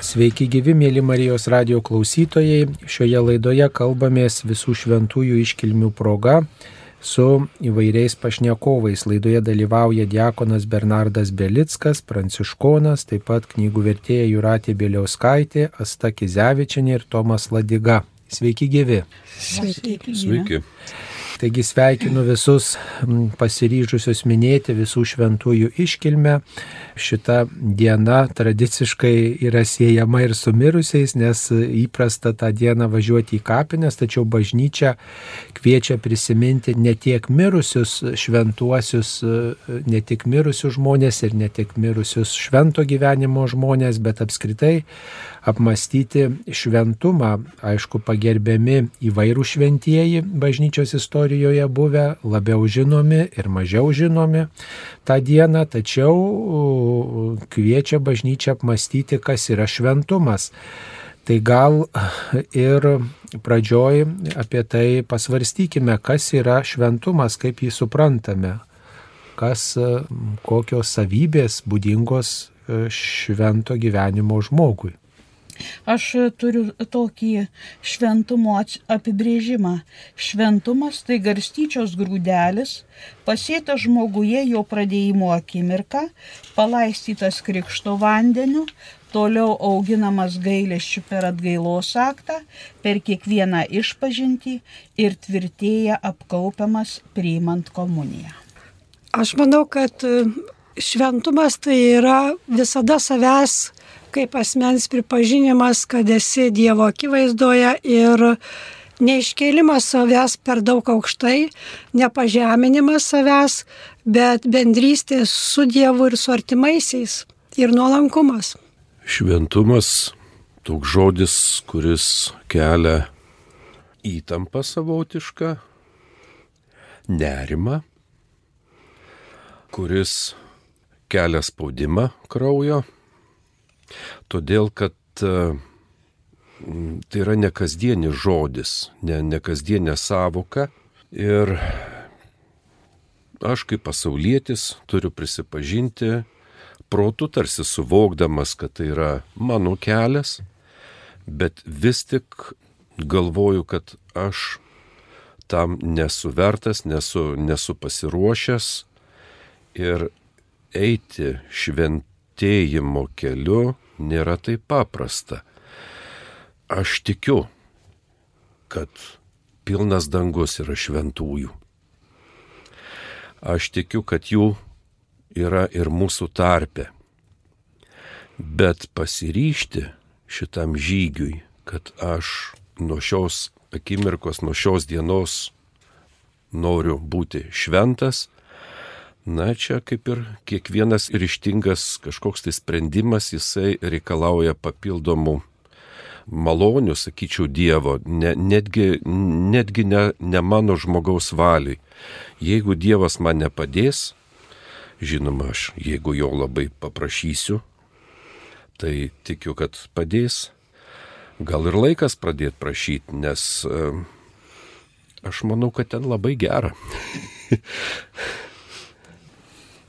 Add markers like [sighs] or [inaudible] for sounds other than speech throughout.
Sveiki gyvi, mėly Marijos radio klausytojai. Šioje laidoje kalbamės visų šventųjų iškilmių proga su įvairiais pašnekovais. Laidoje dalyvauja diakonas Bernardas Belickas, pranciškonas, taip pat knygų vertėja Juratė Bieliauskaitė, Asta Kizevičinė ir Tomas Ladiga. Sveiki gyvi. Sveiki. Sveiki. Taigi sveikinu visus pasiryžusius minėti visų šventųjų iškilmę. Šita diena tradiciškai yra siejama ir su mirusiais, nes įprasta tą dieną važiuoti į kapines, tačiau bažnyčia kviečia prisiminti ne tiek mirusius šventuosius, ne tik mirusius žmonės ir ne tik mirusius švento gyvenimo žmonės, bet apskritai apmastyti šventumą, aišku, pagerbiami įvairių šventieji bažnyčios istorijoje buvę, labiau žinomi ir mažiau žinomi tą dieną, tačiau kviečia bažnyčia apmastyti, kas yra šventumas. Tai gal [sighs] ir pradžioj apie tai pasvarstykime, kas yra šventumas, kaip jį suprantame, kas, kokios savybės būdingos švento gyvenimo žmogui. Aš turiu tokį šventumo apibrėžimą. Šventumas tai garstyčios grūdelis, pasėtas žmoguje jo pradėjimo akimirka, palaistytas krikšto vandeniu, toliau auginamas gailėščių per atgailos aktą, per kiekvieną išpažinti ir tvirtėja apkaupiamas priimant komuniją. Aš manau, kad šventumas tai yra visada savęs kaip asmens pripažinimas, kad esi Dievo akivaizdoje ir neiškėlimas savęs per daug aukštai, nepažeminimas savęs, bet bendrystė su Dievu ir su artimaisiais ir nuolankumas. Šventumas toks žodis, kuris kelia įtampą savotišką, nerimą, kuris kelia spaudimą kraujo Todėl, kad e, tai yra nekasdienis žodis, ne, nekasdienė savoka. Ir aš kaip pasaulietis turiu prisipažinti, protų tarsi suvokdamas, kad tai yra mano kelias, bet vis tik galvoju, kad aš tam nesu vertas, nesu, nesu pasiruošęs ir eiti švent šventėjimo keliu nėra taip paprasta. Aš tikiu, kad pilnas dangus yra šventųjų. Aš tikiu, kad jų yra ir mūsų tarpe. Bet pasiryšti šitam žygiui, kad aš nuo šios akimirkos, nuo šios dienos noriu būti šventas, Na, čia kaip ir kiekvienas ryštingas kažkoks tai sprendimas, jisai reikalauja papildomų malonių, sakyčiau, Dievo, ne, netgi, netgi ne, ne mano žmogaus valiai. Jeigu Dievas man nepadės, žinoma, aš jeigu jo labai paprašysiu, tai tikiu, kad padės. Gal ir laikas pradėti prašyti, nes e, aš manau, kad ten labai gera. [laughs]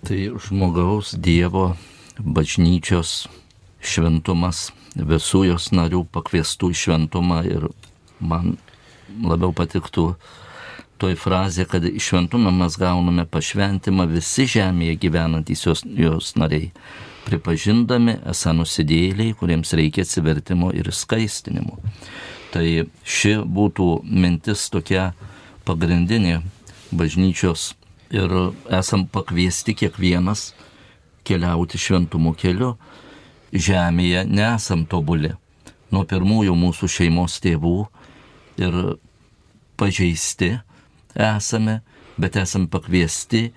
Tai žmogaus Dievo bažnyčios šventumas, visų jos narių pakviestų į šventumą ir man labiau patiktų toj frazė, kad šventumą mes gauname pašventimą visi žemėje gyvenantys jos, jos nariai, pripažindami esą nusidėliai, kuriems reikia atsivertimo ir skaistinimo. Tai ši būtų mintis tokia pagrindinė bažnyčios ir esam pakviesti kiekvienas keliauti šventumo keliu. Žemėje nesam tobuli. Nuo pirmųjų mūsų šeimos tėvų ir pažeisti esame, bet esam pakviesti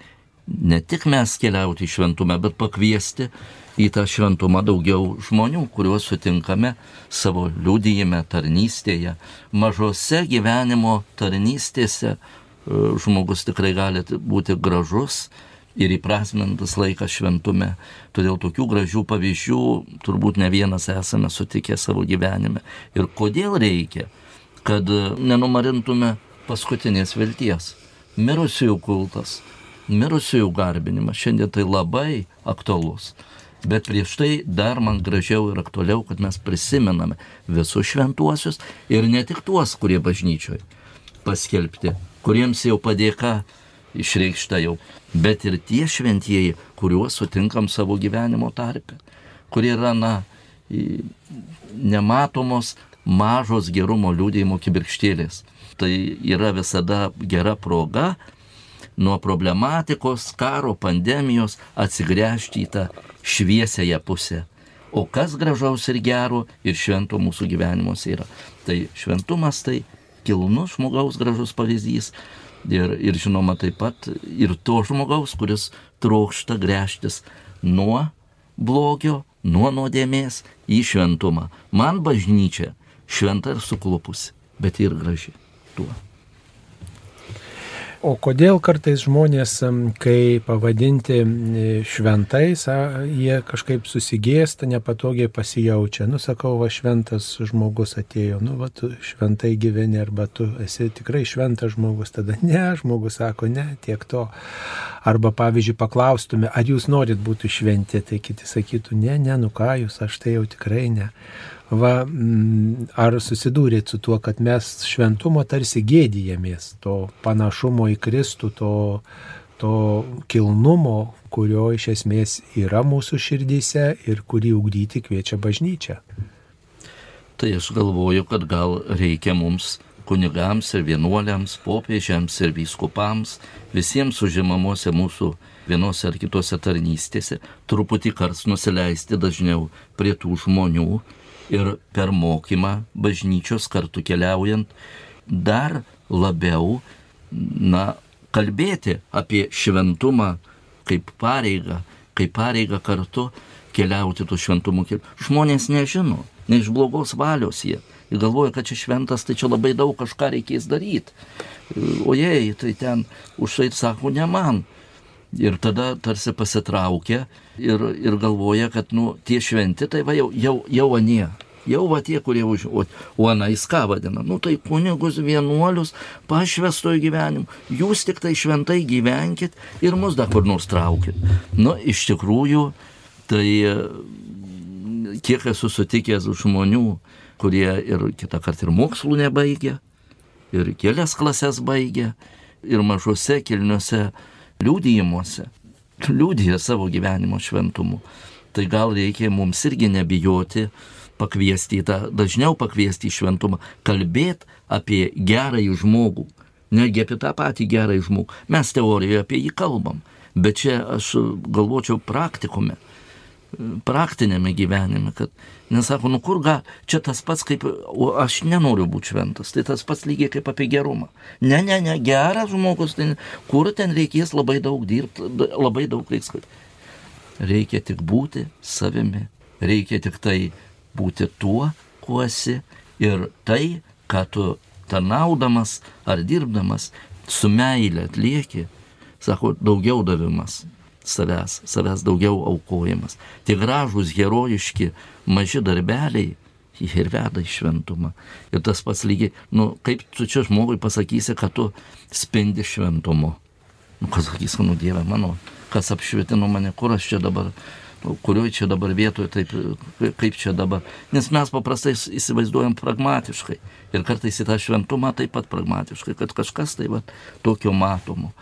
ne tik mes keliauti į šventumą, bet pakviesti į tą šventumą daugiau žmonių, kuriuos sutinkame savo liudyjime, tarnystėje, mažose gyvenimo tarnystėse, E, žmogus tikrai gali būti gražus ir įprasmintas laikas šventume. Todėl tokių gražių pavyzdžių turbūt ne vienas esame sutikę savo gyvenime. Ir kodėl reikia, kad nenumarintume paskutinės vilties. Mirusiųjų kultas, mirusiųjų garbinimas šiandien tai labai aktualus. Bet prieš tai dar man gražiau ir aktualiau, kad mes prisimename visus šventuosius ir ne tik tuos, kurie bažnyčioje paskelbti, kuriems jau padėka išreikšta jau, bet ir tie šventieji, kuriuos sutinkam savo gyvenimo tarpe, kurie yra, na, nematomos mažos gerumo liūdėjimo kibirkštėlės. Tai yra visada gera proga nuo problematikos, karo, pandemijos atsigręžti į tą šviesėją pusę. O kas gražaus ir gero ir švento mūsų gyvenimuose yra. Tai šventumas tai kilnus žmogaus gražus pavyzdys. Ir, ir žinoma taip pat ir to žmogaus, kuris trokšta grėžtis nuo blogio, nuo nuodėmės į šventumą. Man bažnyčia šventa ir suklupusi, bet ir graži tuo. O kodėl kartais žmonės, kai pavadinti šventais, jie kažkaip susigėsta, nepatogiai pasijaučia. Nu, sakau, va šventas žmogus atėjo, nu, va tu šventai gyveni, arba tu esi tikrai šventas žmogus, tada ne, žmogus sako, ne, tiek to. Arba, pavyzdžiui, paklaustume, ar jūs norit būti šventi, tai kiti sakytų, ne, ne, nu ką jūs, aš tai jau tikrai ne. Va, mm, ar susidūrėt su tuo, kad mes šventumo tarsi gėdijamės, to panašumo į Kristų, to, to kilnumo, kurio iš esmės yra mūsų širdyse ir kurį ugdyti kviečia bažnyčia? Tai aš galvoju, kad gal reikia mums kunigams ir vienuoliams, popiežiams ir vyskupams, visiems užimamuose mūsų vienose ar kitose tarnystėse, truputį kars nusileisti dažniau prie tų žmonių, ir per mokymą bažnyčios kartu keliaujant dar labiau, na, kalbėti apie šventumą kaip pareigą, kaip pareigą kartu keliauti tų šventumų kelių. Žmonės nežino, ne iš blogos valios jie. Ir galvoja, kad čia šventas, tai čia labai daug kažką reikės daryti. O jei, tai ten už tai sako, ne man. Ir tada tarsi pasitraukia ir, ir galvoja, kad nu, tie šventi tai va jau, jau, jau anie. Jau va tie, kurie už... O, o anais ką vadina? Nu tai kunigus vienuolius pašvestojo gyvenimu. Jūs tik tai šventai gyvenkit ir mus dar kur nors traukit. Nu, iš tikrųjų, tai kiek esu sutikęs žmonių, kurie ir kitą kartą ir mokslų nebaigė, ir kelias klases baigė, ir mažose kilniuose liūdėjimuose liūdija savo gyvenimo šventumu. Tai gal reikia mums irgi nebijoti pakviesti į tą, dažniau pakviesti į šventumą, kalbėti apie gerąjį žmogų, netgi apie tą patį gerąjį žmogų. Mes teorijoje apie jį kalbam, bet čia aš galvočiau praktikume, praktinėme gyvenime, kad nesako, nu kur gal, čia tas pats kaip, o aš nenoriu būti šventas, tai tas pats lygiai kaip apie gerumą. Ne, ne, ne, geras žmogus, tai kur ten reikės labai daug dirbti, labai daug reiks. Reikia tik būti savimi, reikia tik tai būti tuo, kuo esi ir tai, ką tu tarnaudamas ar dirbdamas su meilė atlieki, sako, daugiau davimas savęs, savęs daugiau aukojimas. Tie gražūs, herojiški, maži darbeliai ir veda į šventumą. Ir tas pats lygiai, nu, kaip tu čia žmogui pasakysi, kad tu spendi šventumu. Nu, kas sakys, nu, Dieve mano, kas apšvietino mane, kur aš čia dabar kurioje čia dabar vietoje, taip, kaip čia dabar. Nes mes paprastai įsivaizduojam pragmatiškai. Ir kartais į tą šventumą taip pat pragmatiškai, kad kažkas tai va tokio matomo.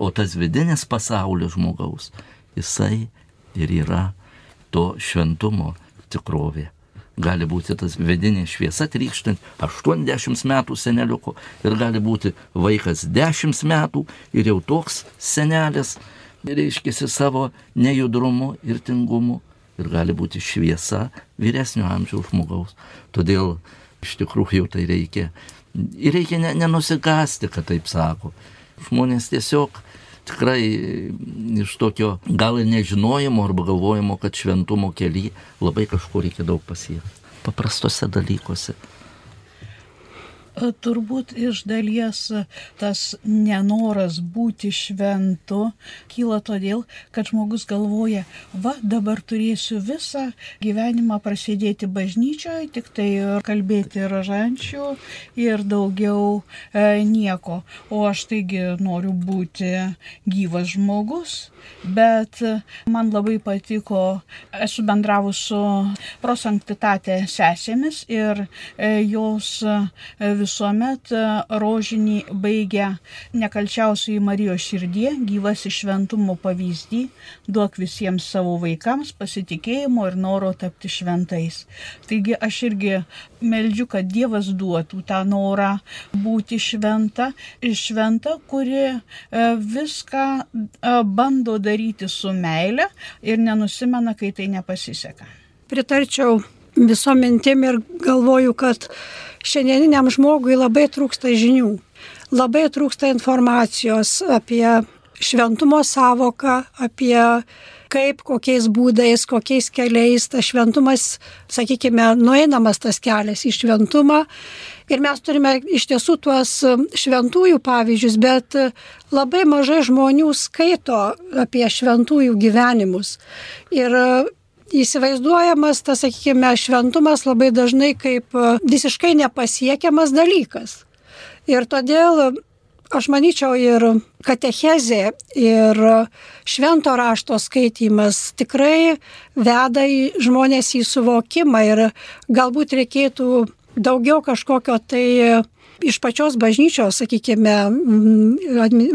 O tas vidinis pasaulis žmogaus, jisai ir yra to šventumo tikrovė. Gali būti tas vidinė šviesa trykštant 80 metų seneliuko ir gali būti vaikas 10 metų ir jau toks senelis reiškiasi savo nejudrumu ir tingumu ir gali būti šviesa vyresnio amžiaus žmogaus. Todėl iš tikrųjų tai reikia. Ir reikia nenusigasti, kad taip sako. Žmonės tiesiog tikrai iš tokio gal ir nežinojimo arba galvojimo, kad šventumo keli labai kažkur reikia daug pasiekti. Paprastose dalykuose. Turbūt iš dalies tas nenoras būti šventu kyla todėl, kad žmogus galvoja, va dabar turėsiu visą gyvenimą prasidėti bažnyčioje, tik tai kalbėti ražančių ir daugiau e, nieko. O aš taigi noriu būti gyvas žmogus, bet man labai patiko, esu bendravus su prosanktitatė sesėmis ir e, jos e, visuomet e, rožinį baigia nekalčiausiai Marijos širdie, gyvas išventumo pavyzdį, duok visiems savo vaikams pasitikėjimo ir noro tapti šventais. Taigi aš irgi meldžiu, kad Dievas duotų tą norą būti šventa, šventa, kuri e, viską e, bando daryti su meile ir nenusimena, kai tai nepasiseka. Pritarčiau viso mintim ir galvoju, kad šiandieniniam žmogui labai trūksta žinių, labai trūksta informacijos apie šventumo savoką, apie kaip, kokiais būdais, kokiais keliais tas šventumas, sakykime, nueinamas tas kelias į šventumą. Ir mes turime iš tiesų tuos šventųjų pavyzdžius, bet labai mažai žmonių skaito apie šventųjų gyvenimus. Ir įsivaizduojamas tas, sakykime, šventumas labai dažnai kaip e, visiškai nepasiekiamas dalykas. Ir todėl aš manyčiau ir katechezė, ir švento rašto skaitimas tikrai veda į žmonės į suvokimą ir galbūt reikėtų daugiau kažkokio tai iš pačios bažnyčios, sakykime,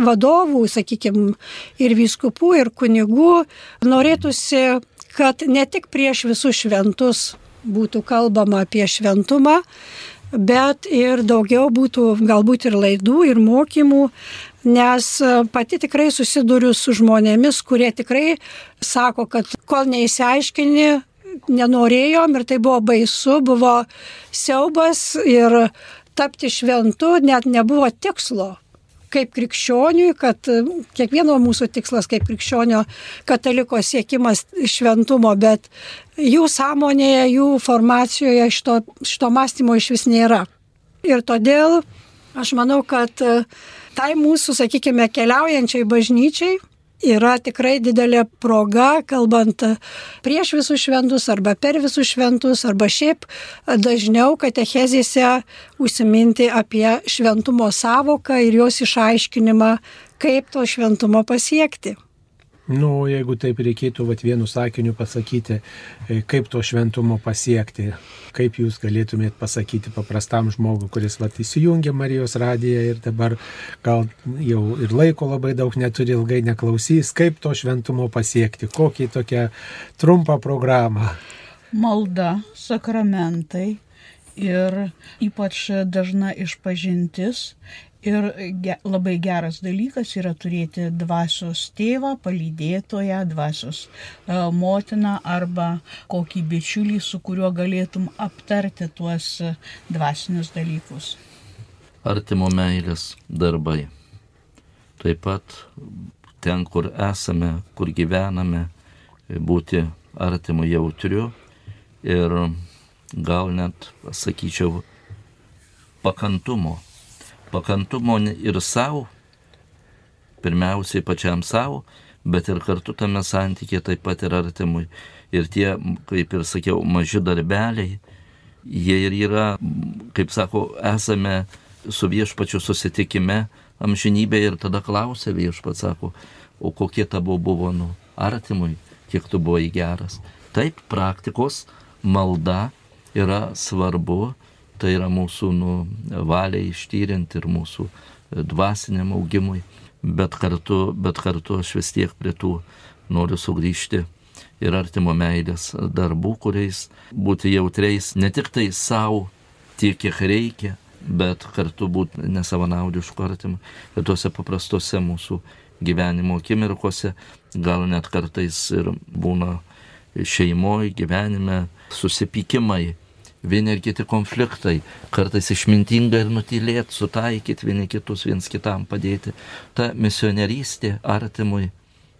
vadovų, sakykime, ir vyskupų, ir kunigų norėtųsi kad ne tik prieš visus šventus būtų kalbama apie šventumą, bet ir daugiau būtų galbūt ir laidų, ir mokymų, nes pati tikrai susiduriu su žmonėmis, kurie tikrai sako, kad kol neįsiaiškini, nenorėjom ir tai buvo baisu, buvo siaubas ir tapti šventu net nebuvo tikslo kaip krikščioniui, kad kiekvieno mūsų tikslas kaip krikščionio kataliko siekimas šventumo, bet jų sąmonėje, jų formacijoje šito, šito mąstymo iš vis nėra. Ir todėl aš manau, kad e, tai mūsų, sakykime, keliaujančiai bažnyčiai yra tikrai didelė proga, kalbant prieš visus šventus arba per visus šventus, arba šiaip dažniau katechezėse užsiminti apie šventumo savoką ir jos išaiškinimą, kaip to šventumo pasiekti. Nu, jeigu taip reikėtų vat, vienu sakiniu pasakyti, e, kaip to šventumo pasiekti, kaip jūs galėtumėt pasakyti paprastam žmogui, kuris vat, įsijungia Marijos radiją ir dabar gal jau ir laiko labai daug neturi, ilgai neklausys, kaip to šventumo pasiekti, kokį tokią trumpą programą. Malda, sakramentai ir ypač dažna išpažintis Ir ge, labai geras dalykas yra turėti dvasios tėvą, palydėtoją, dvasios e, motiną arba kokį bičiulį, su kuriuo galėtum aptarti tuos dvasinius dalykus. Artimo meilės darbai. Taip pat ten, kur esame, kur gyvename, būti artimu jautriu ir gal net, sakyčiau, pakantumo pakantumo ir savo, pirmiausiai pačiam savo, bet ir kartu tame santykė taip pat ir artimui. Ir tie, kaip ir sakiau, maži darbeliai, jie ir yra, kaip sako, esame su viešpačiu susitikime amžinybė ir tada klausia viešpats, sako, o kokie tavo buvo, nu, artimui, kiek tu buvai geras. Taip, praktikos malda yra svarbu tai yra mūsų nu, valiai ištyrinti ir mūsų e, dvasiniam augimui, bet kartu, bet kartu aš vis tiek prie tų noriu sugrįžti ir artimo meilės darbų, kuriais būti jautriais ne tik tai savo tiek, kiek reikia, bet kartu būti nesavanaudišku artimu. Ir tuose paprastuose mūsų gyvenimo akimirkose, gal net kartais ir būna šeimoje, gyvenime susipykimai vieni ir kiti konfliktai, kartais išmintinga ir nutylėti, sutaikyti vieni kitus, viens kitam padėti. Ta misionierystė artimui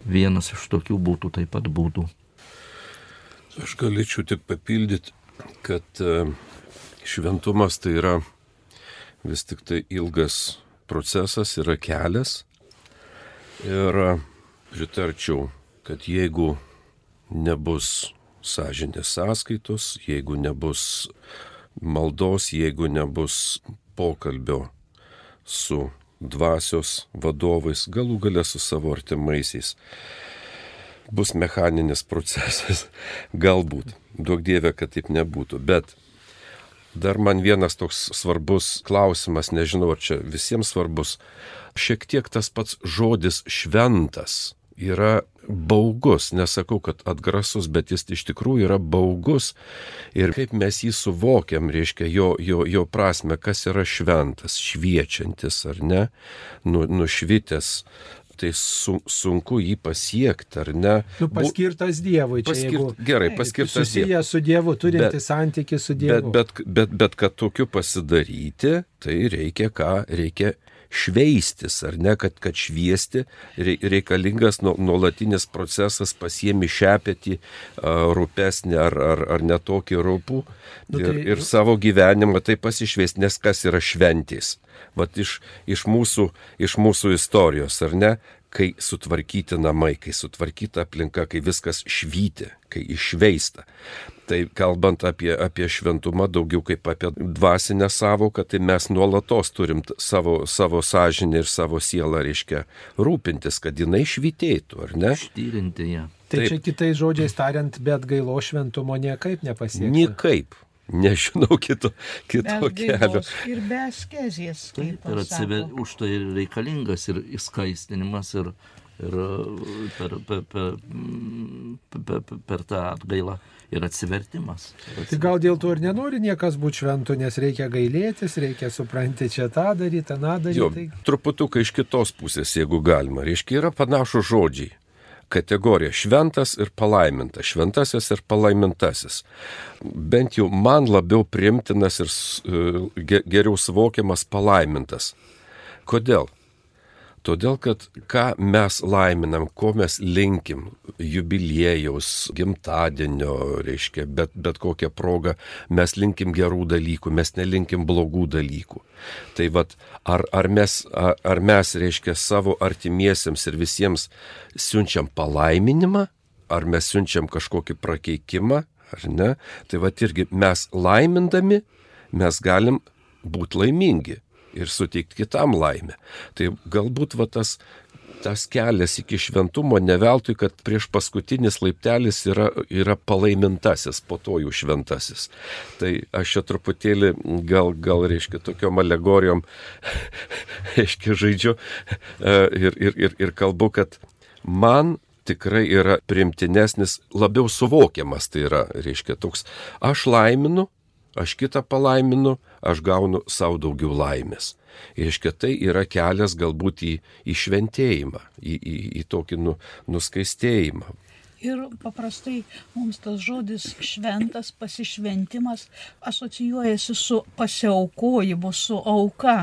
vienas iš tokių būtų taip pat būdų. Aš galėčiau tik papildyti, kad e, šventumas tai yra vis tik tai ilgas procesas, yra kelias. Ir pritarčiau, kad jeigu nebus sąžinės sąskaitos, jeigu nebus maldos, jeigu nebus pokalbio su dvasios vadovais, galų gale su savo artimaisiais, bus mechaninis procesas. [laughs] Galbūt. Daug dievė, kad taip nebūtų. Bet dar man vienas toks svarbus klausimas, nežinau, ar čia visiems svarbus. Šiek tiek tas pats žodis šventas yra baugus, nesakau, kad atgrasus, bet jis iš tikrųjų yra baugus ir kaip mes jį suvokiam, reiškia jo, jo, jo prasme, kas yra šventas, šviečiantis ar ne, nu, nušvitęs. Tai su, sunku jį pasiekti, ar ne? Nu, paskirtas Dievui. Čia, Paskirt, jeigu, gerai, paskirtas susiję su Dievu, turinti santyki su Dievu. Bet, bet, bet, bet kad tokiu pasidaryti, tai reikia ką? Reikia šveistis, ar ne, kad, kad šviesti reikalingas nu, nuolatinis procesas pasiemi šepetį rūpesnį ar, ar, ar netokį rūpų nu, tai... ir, ir savo gyvenimą tai pasišviesti, nes kas yra šventys. Vat iš, iš, mūsų, iš mūsų istorijos, ar ne, kai sutvarkyti namai, kai sutvarkyta aplinka, kai viskas švyti, kai išveista. Tai kalbant apie, apie šventumą daugiau kaip apie dvasinę savoką, tai mes nuolatos turim savo, savo sąžinę ir savo sielą, reiškia, rūpintis, kad jinai švitėtų, ar ne? Štyrinti ją. Tai Taip. čia kitais žodžiais tariant, bet gailo šventumo niekaip nepasiekti. Niekaip. Nežinau kito, kito kelio. Ir be askezės. Taip, ir atsiver, už tai reikalingas ir įskaistinimas, ir, ir per, per, per, per, per tą atgailą ir atsivertimas. Tai gal dėl to ir nenori niekas būti šventu, nes reikia gailėtis, reikia supranti čia tą daryti, tą daryti. Jo, tai... truputuką iš kitos pusės, jeigu galima. Reiškia, yra panašus žodžiai kategorija šventas ir palaimintas, šventasis ir palaimintasis. Bent jau man labiau primtinas ir e, geriau suvokiamas palaimintas. Kodėl? Todėl, kad ką mes laiminam, ko mes linkim, jubiliejaus, gimtadienio, reiškia, bet, bet kokią progą mes linkim gerų dalykų, mes nelinkim blogų dalykų. Tai vad, ar, ar, mes, ar, ar mes, reiškia, savo artimiesiems ir visiems siunčiam palaiminimą, ar mes siunčiam kažkokį prakeikimą, ar ne, tai vad irgi mes laimindami, mes galim būti laimingi ir suteikti kitam laimę. Tai galbūt va tas tas kelias iki šventumo ne veltui, kad prieš paskutinis laiptelis yra, yra palaimintasis, po to jų šventasis. Tai aš čia truputėlį gal, gal reiškia, tokiom alegorijom, [laughs] reiškia, žaidžiu e, ir, ir, ir, ir kalbu, kad man tikrai yra primtinesnis, labiau suvokiamas tai yra, reiškia, toks, aš laiminu, aš kitą palaiminu, aš gaunu savo daugiau laimės. Iškia, tai yra kelias galbūt į, į šventėjimą, į, į, į tokį nu, nuskaistėjimą. Ir paprastai mums tas žodis šventas, pasišventimas asocijuojasi su pasiaukojimu, su auka,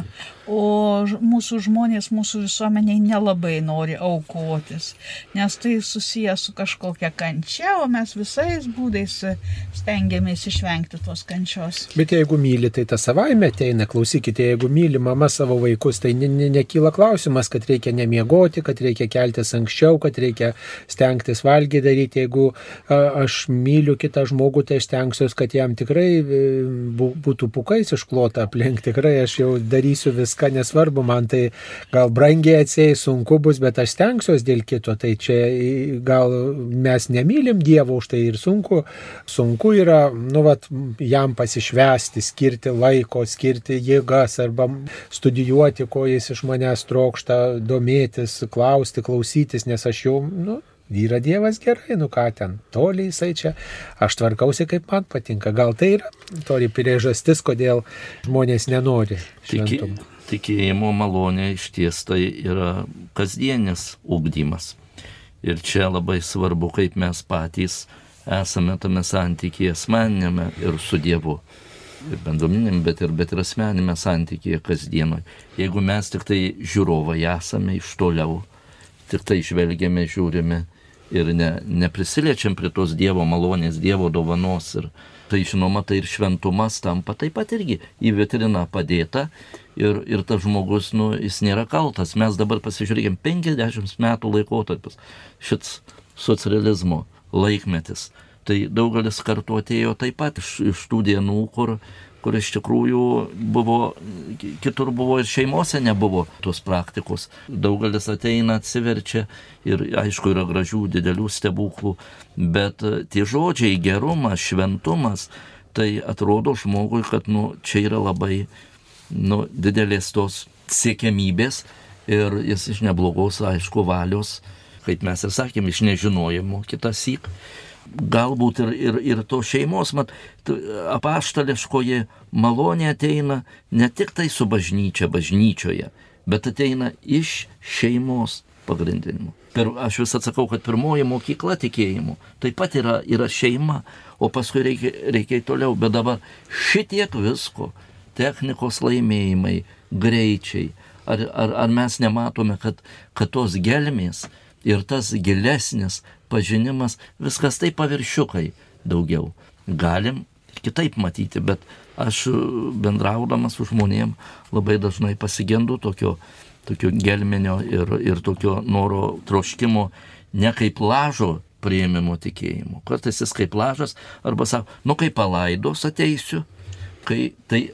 o mūsų žmonės, mūsų visuomeniai nelabai nori aukotis, nes tai susijęs su kažkokia kančia, o mes visais būdais stengiamės išvengti tos kančios. Bet jeigu myli, tai ta savaime ateina, klausykite, jeigu myli mama savo vaikus, tai ne, ne, nekyla klausimas, kad reikia nemiegoti, kad reikia keltis anksčiau, kad reikia stengtis valgyti daryti, jeigu aš myliu kitą žmogų, tai aš stengsiuosi, kad jam tikrai e, būtų pukais išklota aplink, tikrai aš jau darysiu viską, nesvarbu, man tai gal brangiai atsiei, sunku bus, bet aš stengsiuosi dėl kito, tai čia gal mes nemylim Dievo už tai ir sunku, sunku yra, nu, vat, jam pasišvesti, skirti laiko, skirti jėgas arba studijuoti, ko jis iš manęs trokšta, domėtis, klausti, klausytis, nes aš jau, nu, Yra Dievas gerai, nu ką ten, toliai jisai čia, aš tvarkausi kaip man patinka. Gal tai yra toli priežastis, kodėl žmonės nenori šventumo. Tiki, tikėjimo malonė iš ties tai yra kasdienis ugdymas. Ir čia labai svarbu, kaip mes patys esame tame santykėje asmeninėme ir su Dievu. Ir bendruomenėm, bet ir, bet ir asmeninėme santykėje kasdienoje. Jeigu mes tik tai žiūrovai esame iš toliau, tik tai žvelgiame, žiūrime, ir ne, neprisiliečiam prie tos Dievo malonės, Dievo dovanos ir tai žinoma, tai ir šventumas tampa taip pat irgi į vitriną padėta ir, ir tas žmogus, nu, jis nėra kaltas. Mes dabar pasižiūrėkime, 50 metų laikotarpis šits socializmo laikmetis. Tai daugelis kartų atėjo taip pat iš, iš tų dienų, kur, kur iš tikrųjų buvo, kitur buvo ir šeimose nebuvo tos praktikos. Daugelis ateina, atsiverčia ir aišku yra gražių, didelių stebuklų, bet tie žodžiai gerumas, šventumas, tai atrodo žmogui, kad nu, čia yra labai nu, didelės tos siekiamybės ir jis iš neblogos, aišku, valios, kaip mes ir sakėm, iš nežinojimo kitas syk. Galbūt ir, ir, ir to šeimos, mat, apaštališkoji malonė ateina ne tik tai su bažnyčia, bažnyčioje, bet ateina iš šeimos pagrindinimu. Per, aš vis atsakau, kad pirmoji mokykla tikėjimo taip pat yra, yra šeima, o paskui reikia, reikia toliau, bet dabar šitiek visko technikos laimėjimai, greičiai. Ar, ar, ar mes nematome, kad, kad tos gelmės ir tas gilesnis pažinimas, viskas taip paviršiukai daugiau. Galim kitaip matyti, bet aš bendraudamas su žmonėm labai dažnai pasigendu tokio, tokio gelminio ir, ir tokio noro troškimo ne kaip lažo prieimimo tikėjimo. Kartais jis kaip lažas arba sako, nu kai palaidos ateisiu, kai tai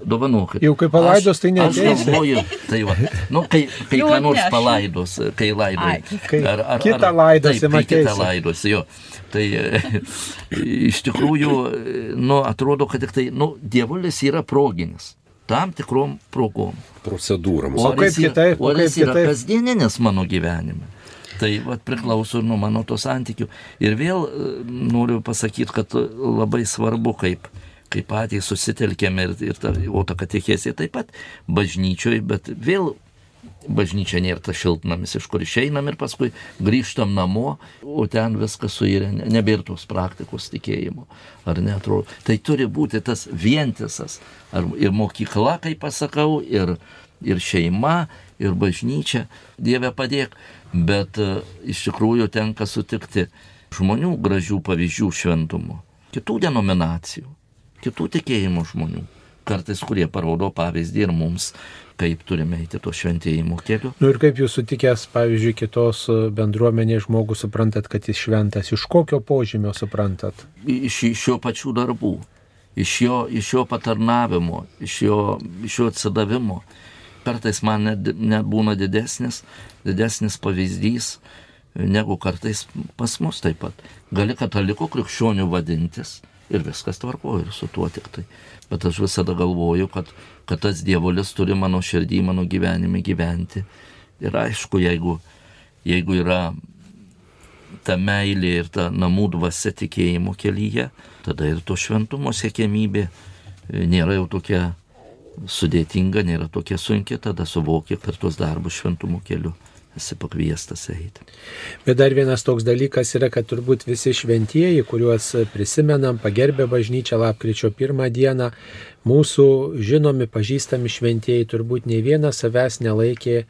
dovanokit. Jau kai palaidos, tai ne. Aš galvoju, tai va, nu, kai, kai [laughs] ką nors palaidos, kai laidai. Kai ar, ar, kitą laidos, taip, kai kitą laidos, jo. Tai [laughs] iš tikrųjų, nu, atrodo, kad tik tai, nu, dievulis yra proginis. Tam tikrom progom. Procedūram. O kaip kitaip? O jis yra kasdieninis mano gyvenime. Tai vat, priklauso nuo mano to santykių. Ir vėl noriu pasakyti, kad labai svarbu, kaip kai patys susitelkėme ir, ir ta, o ta katekėsė taip pat bažnyčioje, bet vėl bažnyčia nėra tas šiltnamis, iš kur išeinam ir paskui grįžtam namo, o ten viskas suirė, nebėra tos praktikos tikėjimo, ar netrodo. Tai turi būti tas vientisas, ar ir mokykla, kaip pasakau, ir, ir šeima, ir bažnyčia, Dieve padėk, bet uh, iš tikrųjų tenka sutikti žmonių gražių pavyzdžių šventumo, kitų denominacijų kitų tikėjimo žmonių, kartais kurie parodo pavyzdį ir mums, kaip turime eiti to šventėjimo keliu. Nu ir kaip jūs sutikęs, pavyzdžiui, kitos bendruomenės žmogų suprantat, kad jis šventas, iš kokio požymio suprantat? Iš, iš jo pačių darbų, iš jo, iš jo patarnavimo, iš jo, iš jo atsidavimo. Kartais man net, net būna didesnis, didesnis pavyzdys negu kartais pas mus taip pat. Gali katalikų krikščionių vadintis, ir viskas tvarko ir su tuo tik tai. Bet aš visada galvoju, kad, kad tas dievulis turi mano širdį, mano gyvenime gyventi. Ir aišku, jeigu, jeigu yra ta meilė ir ta namų dvasia tikėjimo kelyje, tada ir to šventumo siekėmybė nėra jau tokia sudėtinga, nėra tokia sunki, tada suvokia per tuos darbus šventumo keliu esi pakviestas eiti. Bet dar vienas toks dalykas yra, kad turbūt visi šventieji, kuriuos prisimenam, pagerbė bažnyčią lapkričio pirmą dieną, mūsų žinomi, pažįstami šventieji turbūt nei vienas savęs nelaikė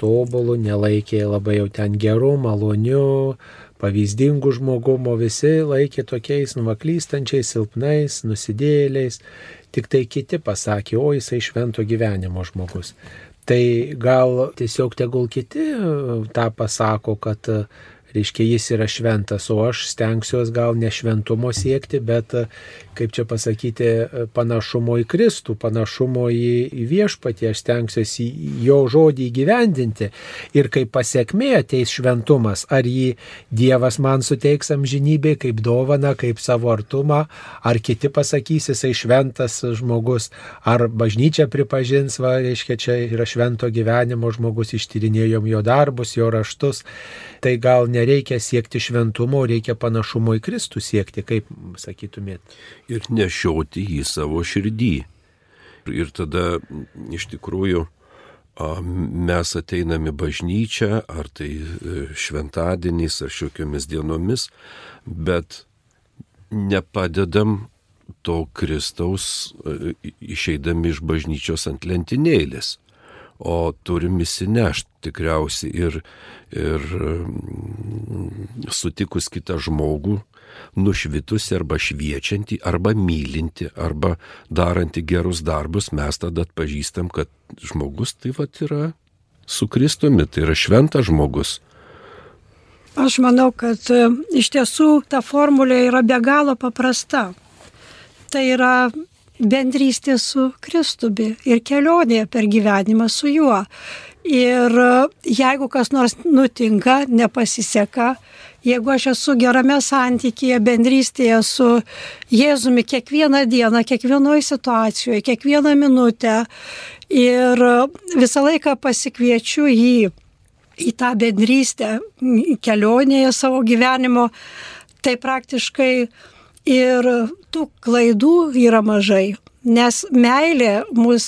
tobulų, nelaikė labai jau ten gerų, malonių, pavyzdingų žmogumo, visi laikė tokiais nuvaklystančiais, silpnais, nusidėliais, tik tai kiti pasakė, o jisai švento gyvenimo žmogus. Tai gal tiesiog tegul kiti tą pasako, kad reiškia jis yra šventas, o aš stengsiuos gal ne šventumo siekti, bet kaip čia pasakyti, panašumo į Kristų, panašumo į, viešpatį, aš stengsiuosi jo žodį įgyvendinti. Ir kaip pasiekmė ateis šventumas, ar jį Dievas man suteiks amžinybė kaip dovana, kaip savo artumą, ar kiti pasakys, jisai šventas žmogus, ar bažnyčia pripažins, va, reiškia, čia yra švento gyvenimo žmogus, ištyrinėjom jo darbus, jo raštus, tai gal nereikia siekti šventumo, reikia panašumo į Kristų siekti, kaip sakytumėt ir nešioti jį savo širdį. Ir tada iš tikrųjų mes ateiname bažnyčią, ar tai e, šventadieniais, ar šiokiomis dienomis, bet nepadedam to Kristaus e, išeidami iš bažnyčios ant lentynėlės. O turim įsinešti tikriausiai ir, ir sutikus kitą žmogų, nušvitusi arba šviečianti, arba mylinti, arba daranti gerus darbus, mes tada atpažįstam, kad žmogus tai va yra su Kristumi, tai yra šventas žmogus. Aš manau, kad e, iš tiesų ta formulė yra be galo paprasta. Tai yra bendrystė su Kristumi ir kelionė per gyvenimą su juo. Ir e, jeigu kas nors nutinka, nepasiseka, jeigu aš esu gerame santykėje, bendrystėje su Jėzumi kiekvieną dieną, kiekvienoje situacijoje, kiekvieną minutę ir e, visą laiką pasikviečiu jį į tą bendrystę kelionėje savo gyvenimo, tai praktiškai ir tų klaidų yra mažai, nes meilė mus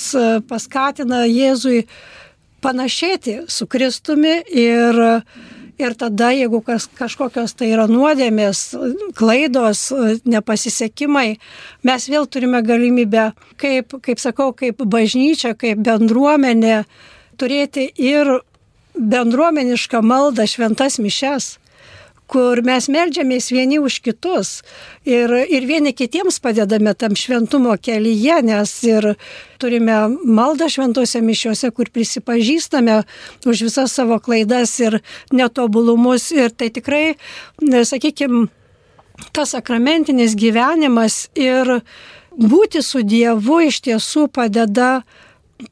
paskatina Jėzui panašėti su Kristumi ir, ir tada, jeigu kas, kažkokios tai yra nuodėmės, klaidos, nepasisekimai, mes vėl turime galimybę, kaip, kaip sakau, kaip bažnyčia, kaip bendruomenė, turėti ir bendruomenišką maldą, šventas mišes kur mes melžiamės vieni už kitus ir, ir vieni kitiems padedame tam šventumo kelyje, nes ir turime maldą šventose mišiuose, kur prisipažįstame už visas savo klaidas ir netobulumus. Ir tai tikrai, sakykime, tas sakramentinis gyvenimas ir būti su Dievu iš tiesų padeda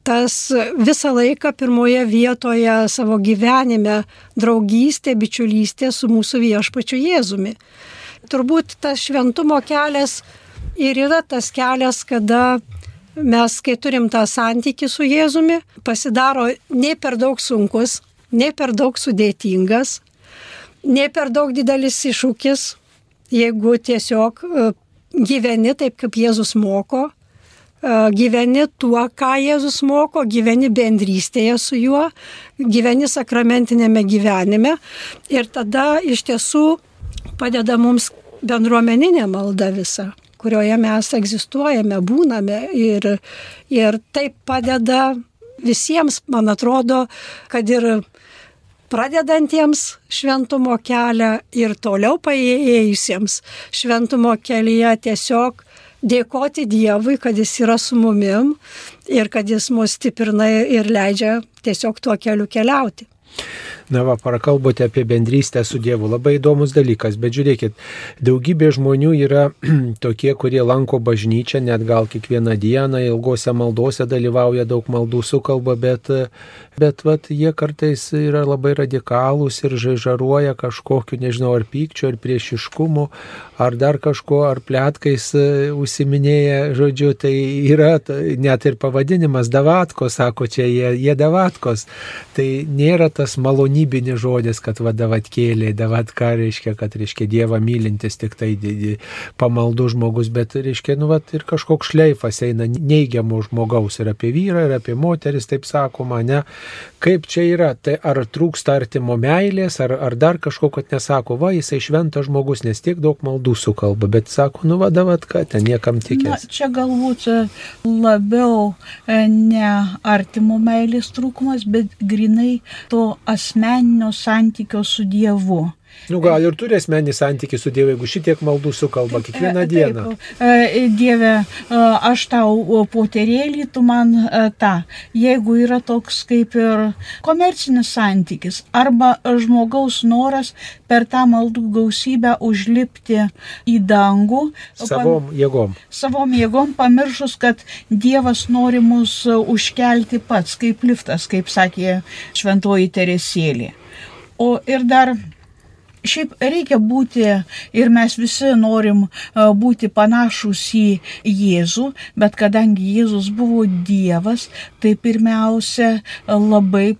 tas visą laiką pirmoje vietoje savo gyvenime draugystė, bičiulystė su mūsų viešpačiu Jėzumi. Turbūt tas šventumo kelias ir yra tas kelias, kada mes, kai turim tą santykių su Jėzumi, pasidaro nei per daug sunkus, nei per daug sudėtingas, nei per daug didelis iššūkis, jeigu tiesiog e, gyveni taip, kaip Jėzus moko, gyveni tuo, ką Jėzus moko, gyveni bendrystėje su juo, gyveni sakramentinėme gyvenime ir tada iš tiesų padeda mums bendruomeninė malda visa kurioje mes egzistuojame, būname ir, ir tai padeda visiems, man atrodo, kad ir pradedantiems šventumo kelią ir toliau paėjusiems šventumo kelyje tiesiog dėkoti Dievui, kad Jis yra su mumim ir kad Jis mus stiprina ir leidžia tiesiog tuo keliu keliauti. Na, va, prakalbote apie bendrystę su Dievu. Labai įdomus dalykas, bet žiūrėkit, daugybė žmonių yra [clears throat] tokie, kurie lanko bažnyčią, net gal kiekvieną dieną, ilgose maldose dalyvauja, daug maldų sukalba, bet, bet vat, jie kartais yra labai radikalūs ir žaižaruoja kažkokiu, nežinau, ar pykčiu, ar priešiškumu, ar dar kažko, ar plėtkais e, užsiminėja, žodžiu, tai yra net ir pavadinimas Davatko, sako čia jie, jie Davatkos. Tai nėra tas malonės gynybinis žodis, kad vadavat kėlė, davat ką reiškia, kad reiškia Dievą mylintis tik tai pamaldų žmogus, bet reiškia, nu, vat, ir kažkoks šleifas eina neigiamų žmogaus ir apie vyrą, ir apie moteris, taip sakoma, ne. Kaip čia yra, tai ar trūksta artimo meilės, ar, ar dar kažko, kad nesako, va, jisai šventas žmogus, nes tiek daug maldų sukalba, bet sako, nu, vadavat ką, ten niekam tikės. Na, čia galbūt e, labiau e, ne artimo meilės trūkumas, bet grinai to asmeninio asmeninio santykio su Dievu. Nu, gal ir turi asmenį santykį su Dievu, jeigu šitiek maldų sukalba kiekvieną e, dieną. Taip, e, dieve, e, aš tau poterėlį, tu man tą. Jeigu yra toks kaip ir komercinis santykis arba žmogaus noras per tą maldų gausybę užlipti į dangų. Savom jėgom. Savom jėgom pamiršus, kad Dievas nori mus užkelti pats, kaip liftas, kaip sakė šventoji Teresėlė. O ir dar Šiaip reikia būti ir mes visi norim būti panašus į Jėzų, bet kadangi Jėzus buvo Dievas, tai pirmiausia labai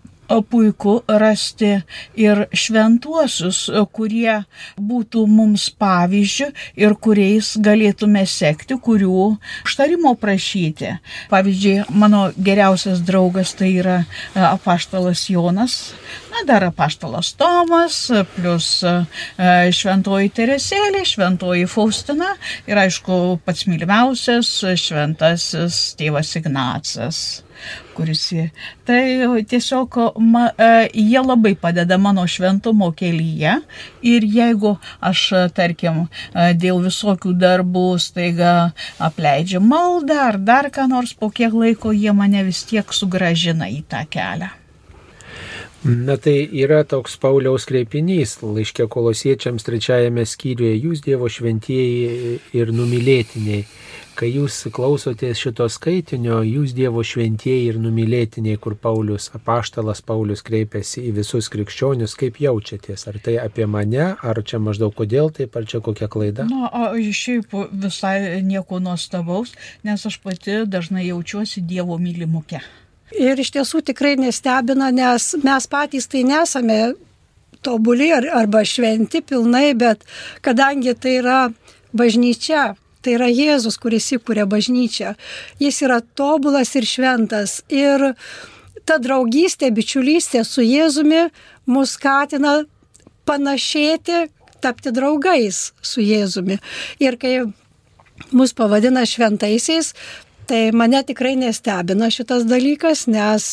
puiku rasti ir šventuosius, kurie būtų mums pavyzdžių ir kuriais galėtume sekti, kurių užtarimo prašyti. Pavyzdžiui, mano geriausias draugas tai yra e, apaštalas Jonas, na dar apaštalas Tomas, plus e, šventoji Teresėlė, šventoji Faustina ir aišku pats mylimiausias šventasis tėvas Ignacas. Kuris jį. Tai tiesiog ma, e, jie labai padeda mano šventumo kelyje ir jeigu aš, tarkim, e, dėl visokių darbų staiga apleidžiu maldą ar dar ką nors, po kiek laiko jie mane vis tiek sugražina į tą kelią. Na tai yra toks Pauliaus kreipinys, laiškė kolosiečiams trečiajame skyriuje, jūs Dievo šventieji ir numylėtiniai. Kai jūs klausotės šito skaitinio, jūs Dievo šventieji ir numylėtiniai, kur Paulius, apaštalas Paulius kreipiasi į visus krikščionius, kaip jaučiatės? Ar tai apie mane, ar čia maždaug kodėl taip, ar čia kokia klaida? Na, o šiaip visai nieko nuostabaus, nes aš pati dažnai jaučiuosi Dievo mylimukė. Ir iš tiesų tikrai nestebina, nes mes patys tai nesame tobuli arba šventi pilnai, bet kadangi tai yra bažnyčia, tai yra Jėzus, kuris įkūrė bažnyčią, jis yra tobulas ir šventas. Ir ta draugystė, bičiulystė su Jėzumi mus skatina panašėti, tapti draugais su Jėzumi. Ir kai mus pavadina šventaisiais, Tai mane tikrai nestebina šitas dalykas, nes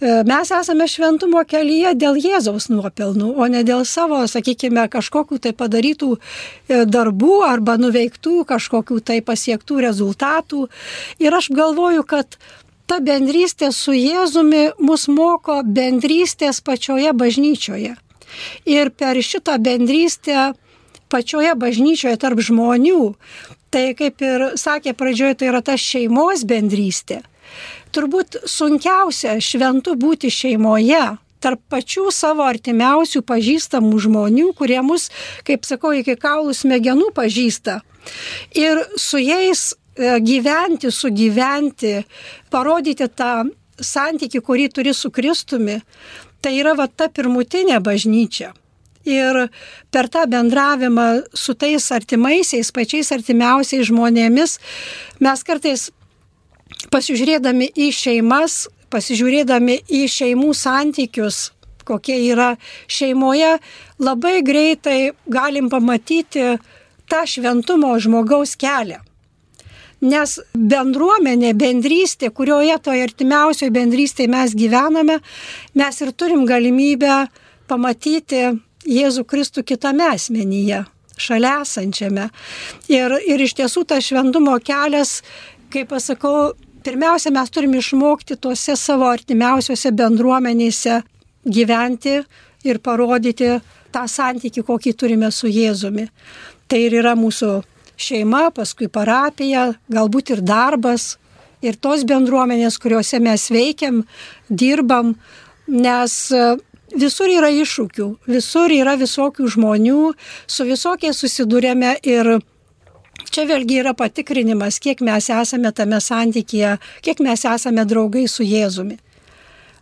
mes esame šventumo kelyje dėl Jėzaus nuopelnų, o ne dėl savo, sakykime, kažkokių tai padarytų e, darbų arba nuveiktų kažkokių tai pasiektų rezultatų. Ir aš galvoju, kad ta bendrystė su Jėzumi mus moko bendrystės pačioje bažnyčioje. Ir per šitą bendrystę pačioje bažnyčioje tarp žmonių Tai kaip ir sakė pradžioje, tai yra ta šeimos bendrystė. Turbūt sunkiausia šventu būti šeimoje, tarp pačių savo artimiausių pažįstamų žmonių, kurie mus, kaip sakau, iki kaulų smegenų pažįsta. Ir su jais e, gyventi, sugyventi, parodyti tą santyki, kurį turi su Kristumi, tai yra va ta pirmutinė bažnyčia. Ir per tą bendravimą su tais artimaisiais, pačiais artimiausiais žmonėmis, mes kartais pasižiūrėdami į šeimas, pasižiūrėdami į šeimų santykius, kokie yra šeimoje, labai greitai galim pamatyti tą šventumo žmogaus kelią. Nes bendruomenė, bendrystė, kurioje toje artimiausioje bendrystėje mes gyvename, mes ir turim galimybę pamatyti Jėzų Kristų kitame asmenyje, šalia esančiame. Ir, ir iš tiesų tas šventumo kelias, kaip pasakau, pirmiausia, mes turime išmokti tuose savo artimiausiose bendruomenėse gyventi ir parodyti tą santyki, kokį turime su Jėzumi. Tai ir yra mūsų šeima, paskui parapija, galbūt ir darbas, ir tos bendruomenės, kuriuose mes veikiam, dirbam, nes Visur yra iššūkių, visur yra visokių žmonių, su visokiais susidurėme ir čia vėlgi yra patikrinimas, kiek mes esame tame santykėje, kiek mes esame draugai su Jėzumi.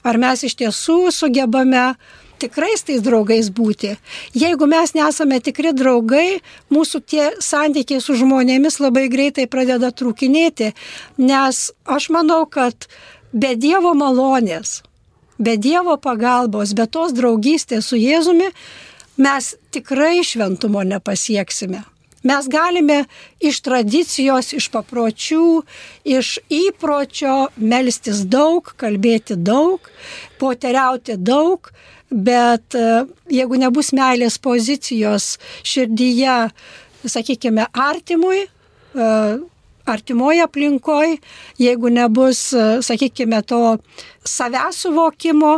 Ar mes iš tiesų sugebame tikrais tais draugais būti. Jeigu mes nesame tikri draugai, mūsų tie santykiai su žmonėmis labai greitai pradeda trūkinėti, nes aš manau, kad be Dievo malonės, be Dievo pagalbos, be tos draugystės su Jėzumi, mes tikrai šventumo nepasieksime. Mes galime iš tradicijos, iš papročių, iš įpročio melstis daug, kalbėti daug, poteriauti daug, bet e, jeigu nebus meilės pozicijos širdyje, sakykime, artimui, e, artimoje aplinkoje, jeigu nebus, e, sakykime, to savęs suvokimo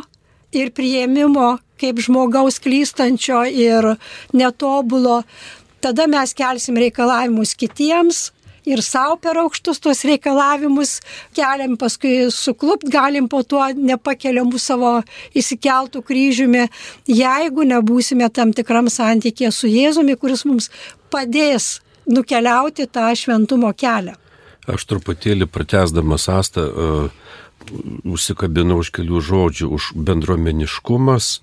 ir prieimimo kaip žmogaus klystančio ir netobulo, tada mes kelsim reikalavimus kitiems ir savo per aukštus tuos reikalavimus keliam, paskui suklupt galim po tuo nepakeliamų savo įsikeltų kryžiumi, jeigu nebūsime tam tikram santykė su Jėzumi, kuris mums padės nukeliauti tą šventumo kelią. Aš truputėlį pratesdamas astą uh, užsikabinau už kelių žodžių, už bendruomeniškumas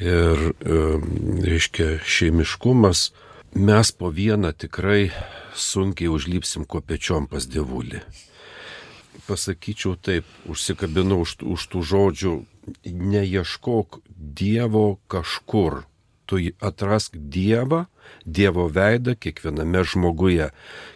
ir, uh, reiškia, šeimiškumas. Mes po vieną tikrai sunkiai užlypsim kopečiom pas dievulį. Pasakyčiau taip, užsikabinau už, už tų žodžių, neieškok Dievo kažkur, tu atrask Dievą, Dievo veidą kiekviename žmoguje.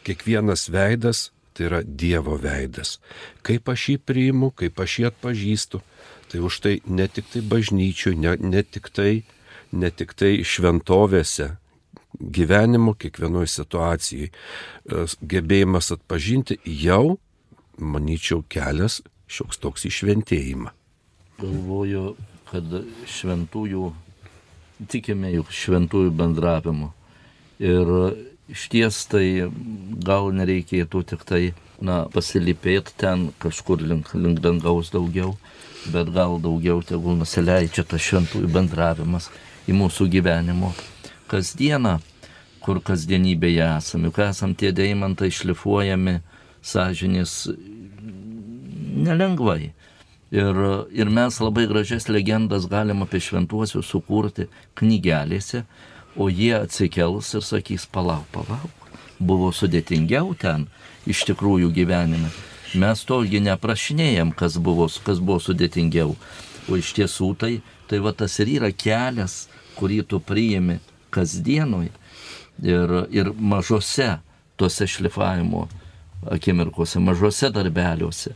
Kiekvienas veidas tai yra Dievo veidas. Kaip aš jį priimu, kaip aš jį atpažįstu. Tai už tai ne tik tai bažnyčių, ne, ne, tik, tai, ne tik tai šventovėse, gyvenimo kiekvienoje situacijai e, gebėjimas atpažinti jau, manyčiau, kelias šioks toks išventėjimą. Galvoju, kad šventųjų, tikime juk šventųjų bendravimu. Ir iš ties tai gal nereikėtų tik tai, na, pasilipėti ten kažkur link, link dangaus daugiau, bet gal daugiau tegul nusileidžia tas šventųjų bendravimas į mūsų gyvenimo kasdieną, kur kasdienybėje esame, juk esam tie deimantai šlifuojami sąžinės nelengvai. Ir, ir mes labai gražias legendas galim apie šventuosius sukurti knygelėse, o jie atsikels ir sakys, palauk, palauk, buvo sudėtingiau ten iš tikrųjų gyvenime. Mes togi neprašinėjom, kas buvo, kas buvo sudėtingiau. O iš tiesų tai, tai va tas ir yra kelias, kurį tu priimi kasdienui ir, ir mažose tose šlifavimo akimirkose, mažose darbeliuose.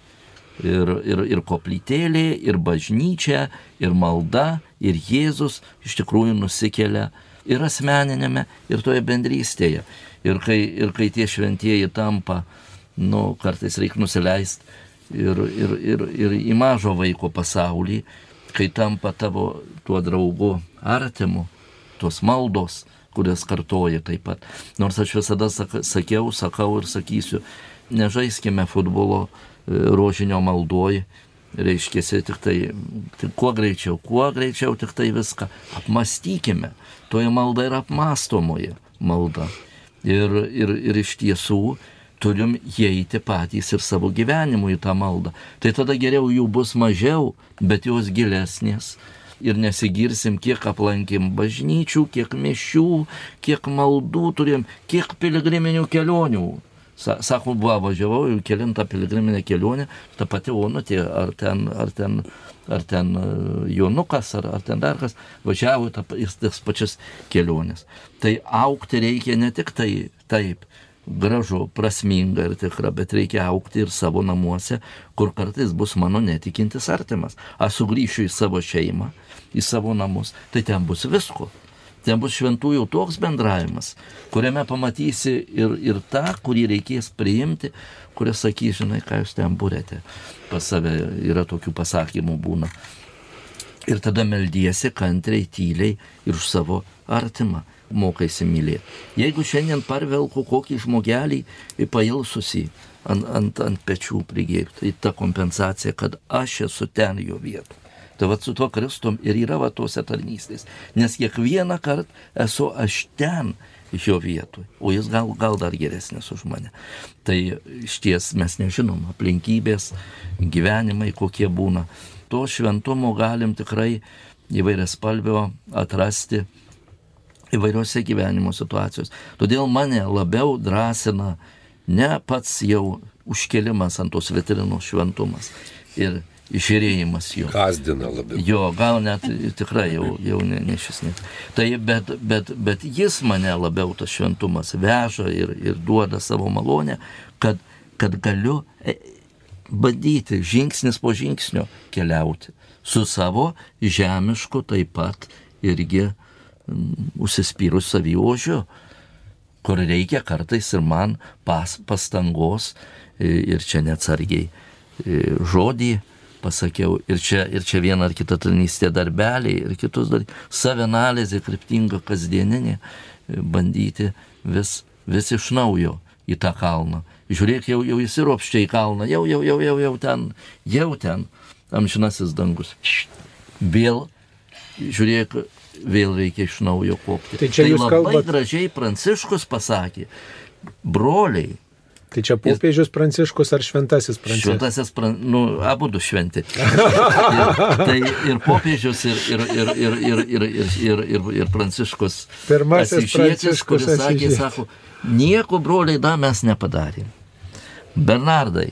Ir, ir, ir koplytėlė, ir bažnyčia, ir malda, ir Jėzus iš tikrųjų nusikelia ir asmeninėme, ir toje bendrystėje. Ir kai, ir kai tie šventieji tampa, nu, kartais reikia nusileisti ir, ir, ir, ir į mažo vaiko pasaulį, kai tampa tavo tuo draugu artimu, tos maldos, kurias kartoja taip pat. Nors aš visada sakiau, sakau ir sakysiu, nežaiskime futbolo e, rožinio maldoj, reiškia, tik tai, tik kuo greičiau, kuo greičiau tik tai viską apmastykime. Toje malda yra apmastomoji malda. Ir, ir, ir iš tiesų turim įeiti patys ir savo gyvenimu į tą maldą. Tai tada geriau jų bus mažiau, bet jos gilesnės. Ir nesigirsim, kiek aplankėm bažnyčių, kiek mišių, kiek maldų turim, kiek piligriminių kelionių Sako, buvo, važiavau į kilintą piligriminę kelionę, ta pati Onutė, ar ten, ar ten, ar ten e, Jonukas, ar, ar ten dar kas, važiavo į tas pačias keliones. Tai aukti reikia ne tik tai taip, gražu, prasminga ir tikra, bet reikia aukti ir savo namuose, kur kartais bus mano netikintis artimas. Aš sugrįšiu į savo šeimą, į savo namus, tai ten bus visko. Ten bus šventųjų toks bendravimas, kuriame pamatysi ir, ir tą, kurį reikės priimti, kuris sakys, žinai, ką jūs ten būrėte. Pas save yra tokių pasakymų būna. Ir tada meldiesi kantriai, tyliai ir už savo artimą mokaisi mylėti. Jeigu šiandien parvelku kokį žmogelį pailsusi ant, ant, ant pečių prigėrti, tai ta kompensacija, kad aš esu ten jo vietoje. Tai va su tuo Kristum ir yra va tose tarnystės. Nes kiekvieną kartą esu aš ten jo vietoj, o jis gal, gal dar geresnis už mane. Tai iš ties mes nežinom aplinkybės, gyvenimai kokie būna. To šventumo galim tikrai įvairias spalvio atrasti įvairiose gyvenimo situacijose. Todėl mane labiau drąsina ne pats jau užkelimas ant tos vitrinos šventumas. Ir išėrėjimas jo. Gazdina labiau. Jo, gal net tikrai jau, jau ne, ne šis net. Tai bet, bet, bet jis mane labiau tas šventumas veža ir, ir duoda savo malonę, kad, kad galiu e, bandyti žingsnis po žingsnio keliauti su savo žemišku taip pat irgi užsispyrus saviožiu, kur reikia kartais ir man pas, pastangos ir čia neatsargiai žodį pasakiau, ir čia, ir čia viena ar kita tarnystė darbeliai, ir kitus dalykus, savanalizė kryptinga kasdieninė, e, bandyti vis, vis iš naujo į tą kalną. Žiūrėk, jau, jau įsiropščia į kalną, jau, jau, jau, jau, jau ten, jau ten, amžinasis dangus. Vėl, žiūrėk, vėl reikia iš naujo kopti. Tai čia tai labai kalbat... gražiai Pranciškus pasakė, broliai, Tai čia popiežius Pranciškus ar šventasis Pranciškus? Šventasis, pran... nu, abu du šventi. [laughs] ir, tai ir popiežius, ir, ir, ir, ir, ir, ir, ir, ir, ir, ir Pranciškus. Pirmasis Pranciškus, kuris sakė, sako, nieko broliai da mes nepadarėm. Bernardai,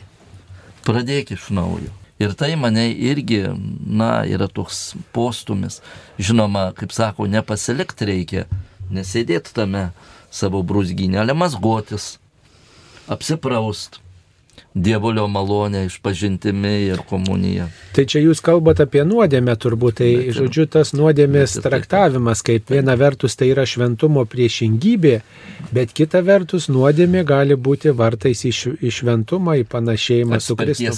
pradėk iš naujo. Ir tai mane irgi, na, yra toks postumis. Žinoma, kaip sako, nepasilikti reikia, nesėdėti tame savo brūzginę, ale mazgotis apsipraust, dievulio malonė, išpažintimi ir komunija. Tai čia jūs kalbate apie nuodėmę turbūt, tai ir- žodžiu tas nuodėmės ir traktavimas, kaip viena vertus tai yra šventumo priešingybė, bet kita vertus nuodėmė gali būti vartais į šventumą, į panašėjimą su Kristumi.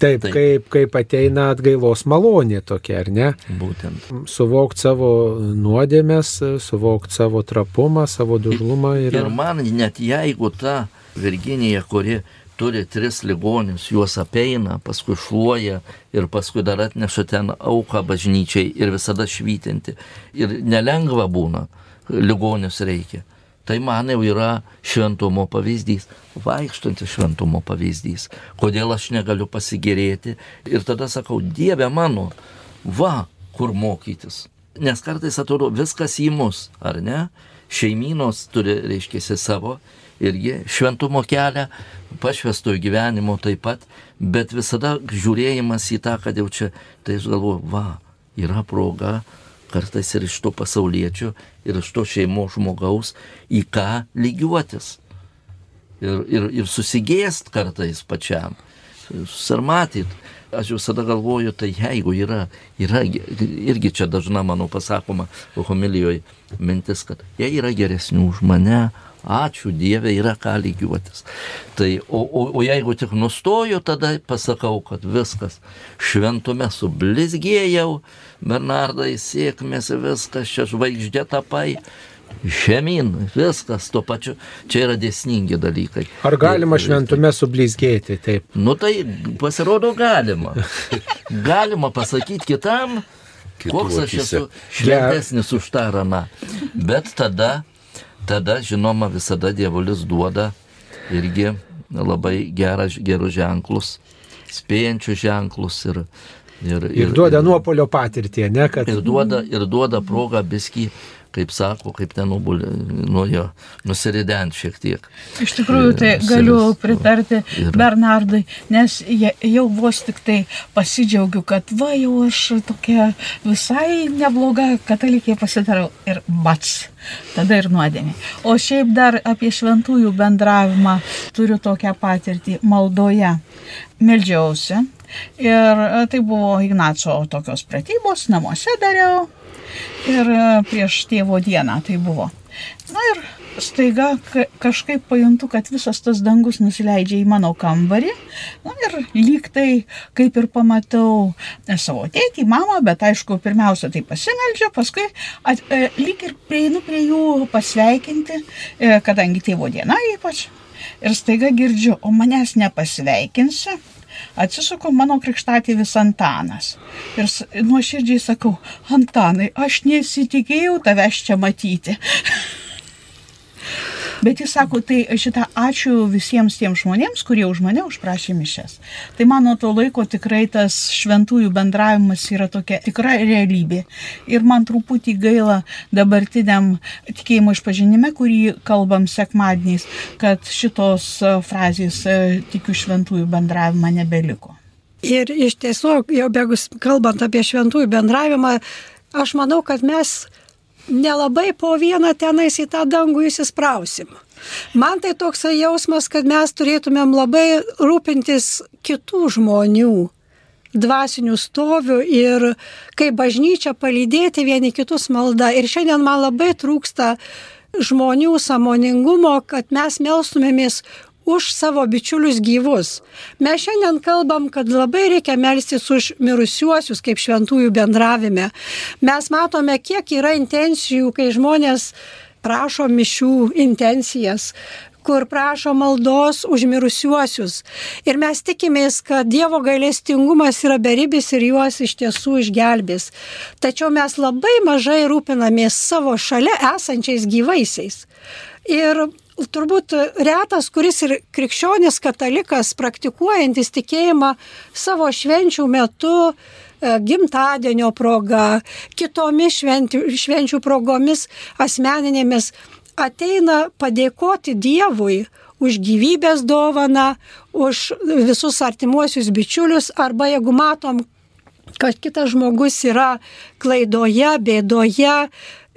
Taip, taip. Kaip, kaip ateina atgailos malonė tokia, ar ne? Būtent. Suvokti savo nuodėmės, suvokti savo trapumą, savo dužlumą Ir yra. man net jeigu ta Virginija, kuri turi tris ligonius, juos apeina, paskui šluoja ir paskui dar atneša ten auką bažnyčiai ir visada švytinti. Ir nelengva būna, ligonius reikia. Tai man jau yra šventumo pavyzdys, vaikštantis šventumo pavyzdys. Kodėl aš negaliu pasigėrėti ir tada sakau, Dieve mano, va, kur mokytis. Nes kartais atrodo viskas į mus, ar ne? Šeimynos turi, reiškia, savo irgi šventumo kelią, pašvestojų gyvenimo taip pat, bet visada žiūrėjimas į tą, kad jau čia, tai aš galvoju, va, yra proga kartais ir iš to pasaulietčio, ir iš to šeimos žmogaus, į ką lygiuotis. Ir, ir, ir susigėst kartais pačiam, susarmatyt. Aš visada galvoju, tai jeigu yra, yra, irgi čia dažna mano pasakoma homilijoje mintis, kad jie yra geresni už mane, ačiū Dieve, yra ką lygiuotis. Tai, o, o, o jeigu tik nustoju, tada pasakau, kad viskas šventume sublizgėjau, Bernardai sėkmės, viskas čia žvaigždė tapai. Žemyn, viskas tuo pačiu, čia yra dėsningi dalykai. Ar galima Ir- šventume sublizgėti taip? Nu tai pasirodo galima. Galima pasakyti kitam, koks aš esu šventesnis už tą raną. Bet tada, tada, žinoma, visada dievulis duoda irgi labai gerą, gerus ženklus, spėjančius ženklus ir, ir, Ir duoda nuopolio patirtį, ne, kad ir duoda, ir duoda progą biski, kaip sako, kaip ten nubulė, nuo jo nusirident šiek tiek. Iš tikrųjų, tai Ir galiu pritarti ir- Bernardui, nes jau vos tik tai pasidžiaugiu, kad va jau aš tokia visai nebloga katalikė pasidarau ir bats. Tada ir nuodėmė. O šiaip dar apie šventųjų bendravimą turiu tokią patirtį maldoje. Meldžiausi ir e, tai buvo Ignaco tokios pratybos, namuose dariau ir e, prieš tėvo dieną tai buvo. Na ir staiga ka- kažkaip pajuntu, kad visas tas dangus nusileidžia į mano kambarį. Na ir lyg tai, kaip ir pamatau e, savo tėtį, mamą, bet aišku, pirmiausia tai pasimeldžiu, paskui at, e, lyg ir prieinu prie jų pasveikinti, e, kadangi tėvo diena ypač. Ir staiga girdžiu, o manęs nepasveikinsi. Atsisuko mano krikštatėvis Antanas. Ir nuoširdžiai sakau, Antanai, aš nesitikėjau tavęs čia matyti. [laughs] Bet jis sako, tai šitą ačiū visiems tiems žmonėms, kurie už mane užprašė mišes. Tai mano to laiko tikrai tas šventųjų bendravimas yra tokia tikra realybė. Ir man truputį gaila dabartiniam tikėjimo išpažinime, kurį kalbam sekmadieniais, kad šitos e, frazės e, tikiu šventųjų bendravimą nebeliko. Ir iš tiesų, jau bėgus kalbant apie šventųjų bendravimą, aš manau, kad mes nelabai po vieną tenais į tą dangų įsisprausim. Man tai toks jausmas, kad mes turėtumėm labai rūpintis kitų žmonių dvasinių stovių ir kaip bažnyčia palydėti vieni kitus maldą. Ir šiandien man labai trūksta žmonių samoningumo, kad mes melstumėmės už savo bičiulius gyvus. Mes šiandien kalbam, kad labai reikia melstis už mirusiuosius kaip šventųjų bendravime. Mes matome, kiek yra intencijų, kai žmonės prašo mišių intencijas kur prašo maldos už mirusiuosius. Ir mes tikimės, kad Dievo gailestingumas yra beribis ir juos iš tiesų išgelbės. Tačiau mes labai mažai rūpinamės savo šalia esančiais gyvaisiais. Ir turbūt retas, kuris ir krikščionis katalikas, praktikuojantis tikėjimą savo švenčių metu, e, gimtadienio proga, kitomis švenčių, švenčių progomis asmeninėmis, ateina padėkoti Dievui už gyvybės dovaną, už visus artimuosius bičiulius, arba jeigu matom, kad kitas žmogus yra klaidoje, bėdoje,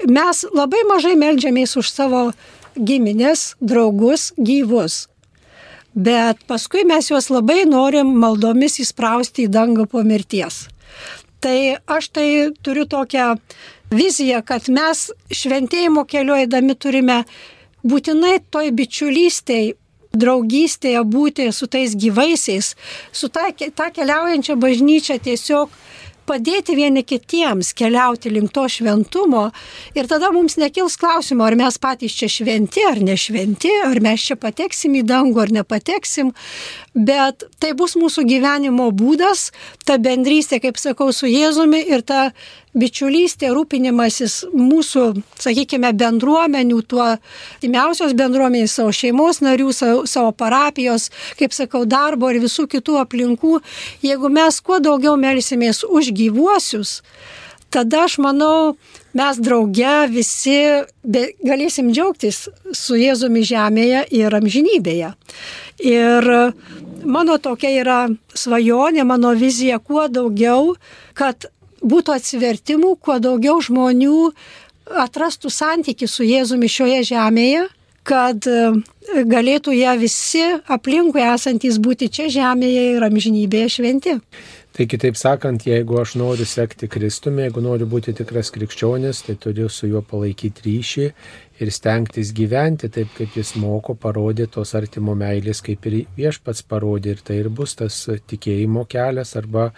mes labai mažai melžiamės už savo giminės, draugus, gyvus. bet paskui mes juos labai norim maldomis įsprausti į dangą po mirties. Tai aš tai turiu tokią viziją, kad mes šventėjimo keliu eidami turime būtinai toj bičiulystėj, draugystėje būti su tais gyvaisiais, su ta, ta keliaujančia bažnyčia tiesiog padėti vieni kitiems keliauti link to šventumo ir tada mums nekils klausimo, ar mes patys čia šventi ar nešventi, ar mes čia pateksim į dangų ar nepateksim, bet tai bus mūsų gyvenimo būdas, ta bendrystė, kaip sakau, su Jėzumi ir ta bičiulystė, rūpinimasis mūsų, sakykime, bendruomenių, tuo timiausios bendruomenės, savo šeimos narių, savo, savo parapijos, kaip sakau, darbo ir visų kitų aplinkų, jeigu mes kuo daugiau melsimės už gyvuosius, tada aš manau, mes drauge visi galėsim džiaugtis su Jėzumi žemėje ir amžinybėje. Ir mano tokia yra svajonė, mano vizija, kuo daugiau, kad būtų atsivertimų, kuo daugiau žmonių atrastų santyki su Jėzumi šioje žemėje, kad e, galėtų jie visi aplinkui esantys būti čia žemėje ir amžinybėje šventi. Tai kitaip sakant, jeigu aš noriu sekti Kristumi, jeigu noriu būti tikras krikščionis, tai turiu su juo palaikyti ryšį ir stengtis gyventi taip, kaip jis moko, parodė tos artimo meilės, kaip ir viešpats parodė. Ir tai ir bus tas tikėjimo kelias arba,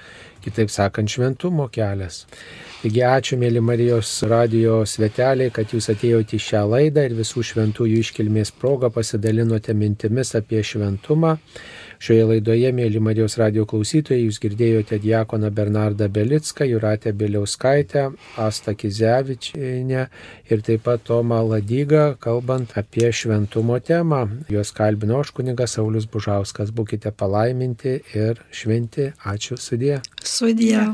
kitaip sakant, šventumo kelias. Taigi ačiū, mėly Marijos radio sveteliai, kad jūs atėjote į šią laidą ir visų šventųjų iškilmės progą pasidalinote mintimis apie šventumą. Šioje laidoje, mėly Marijos radio klausytojai, jūs girdėjote Diekoną Bernardą Belicką, Juratę Biliauskaitę, Asta Kizevičinę ir taip pat Tomą Ladygą, kalbant apie šventumo temą. Juos kalbino aš kunigas Saulis Bužauskas. Būkite palaiminti ir šventi. Ačiū sudė. Sudė.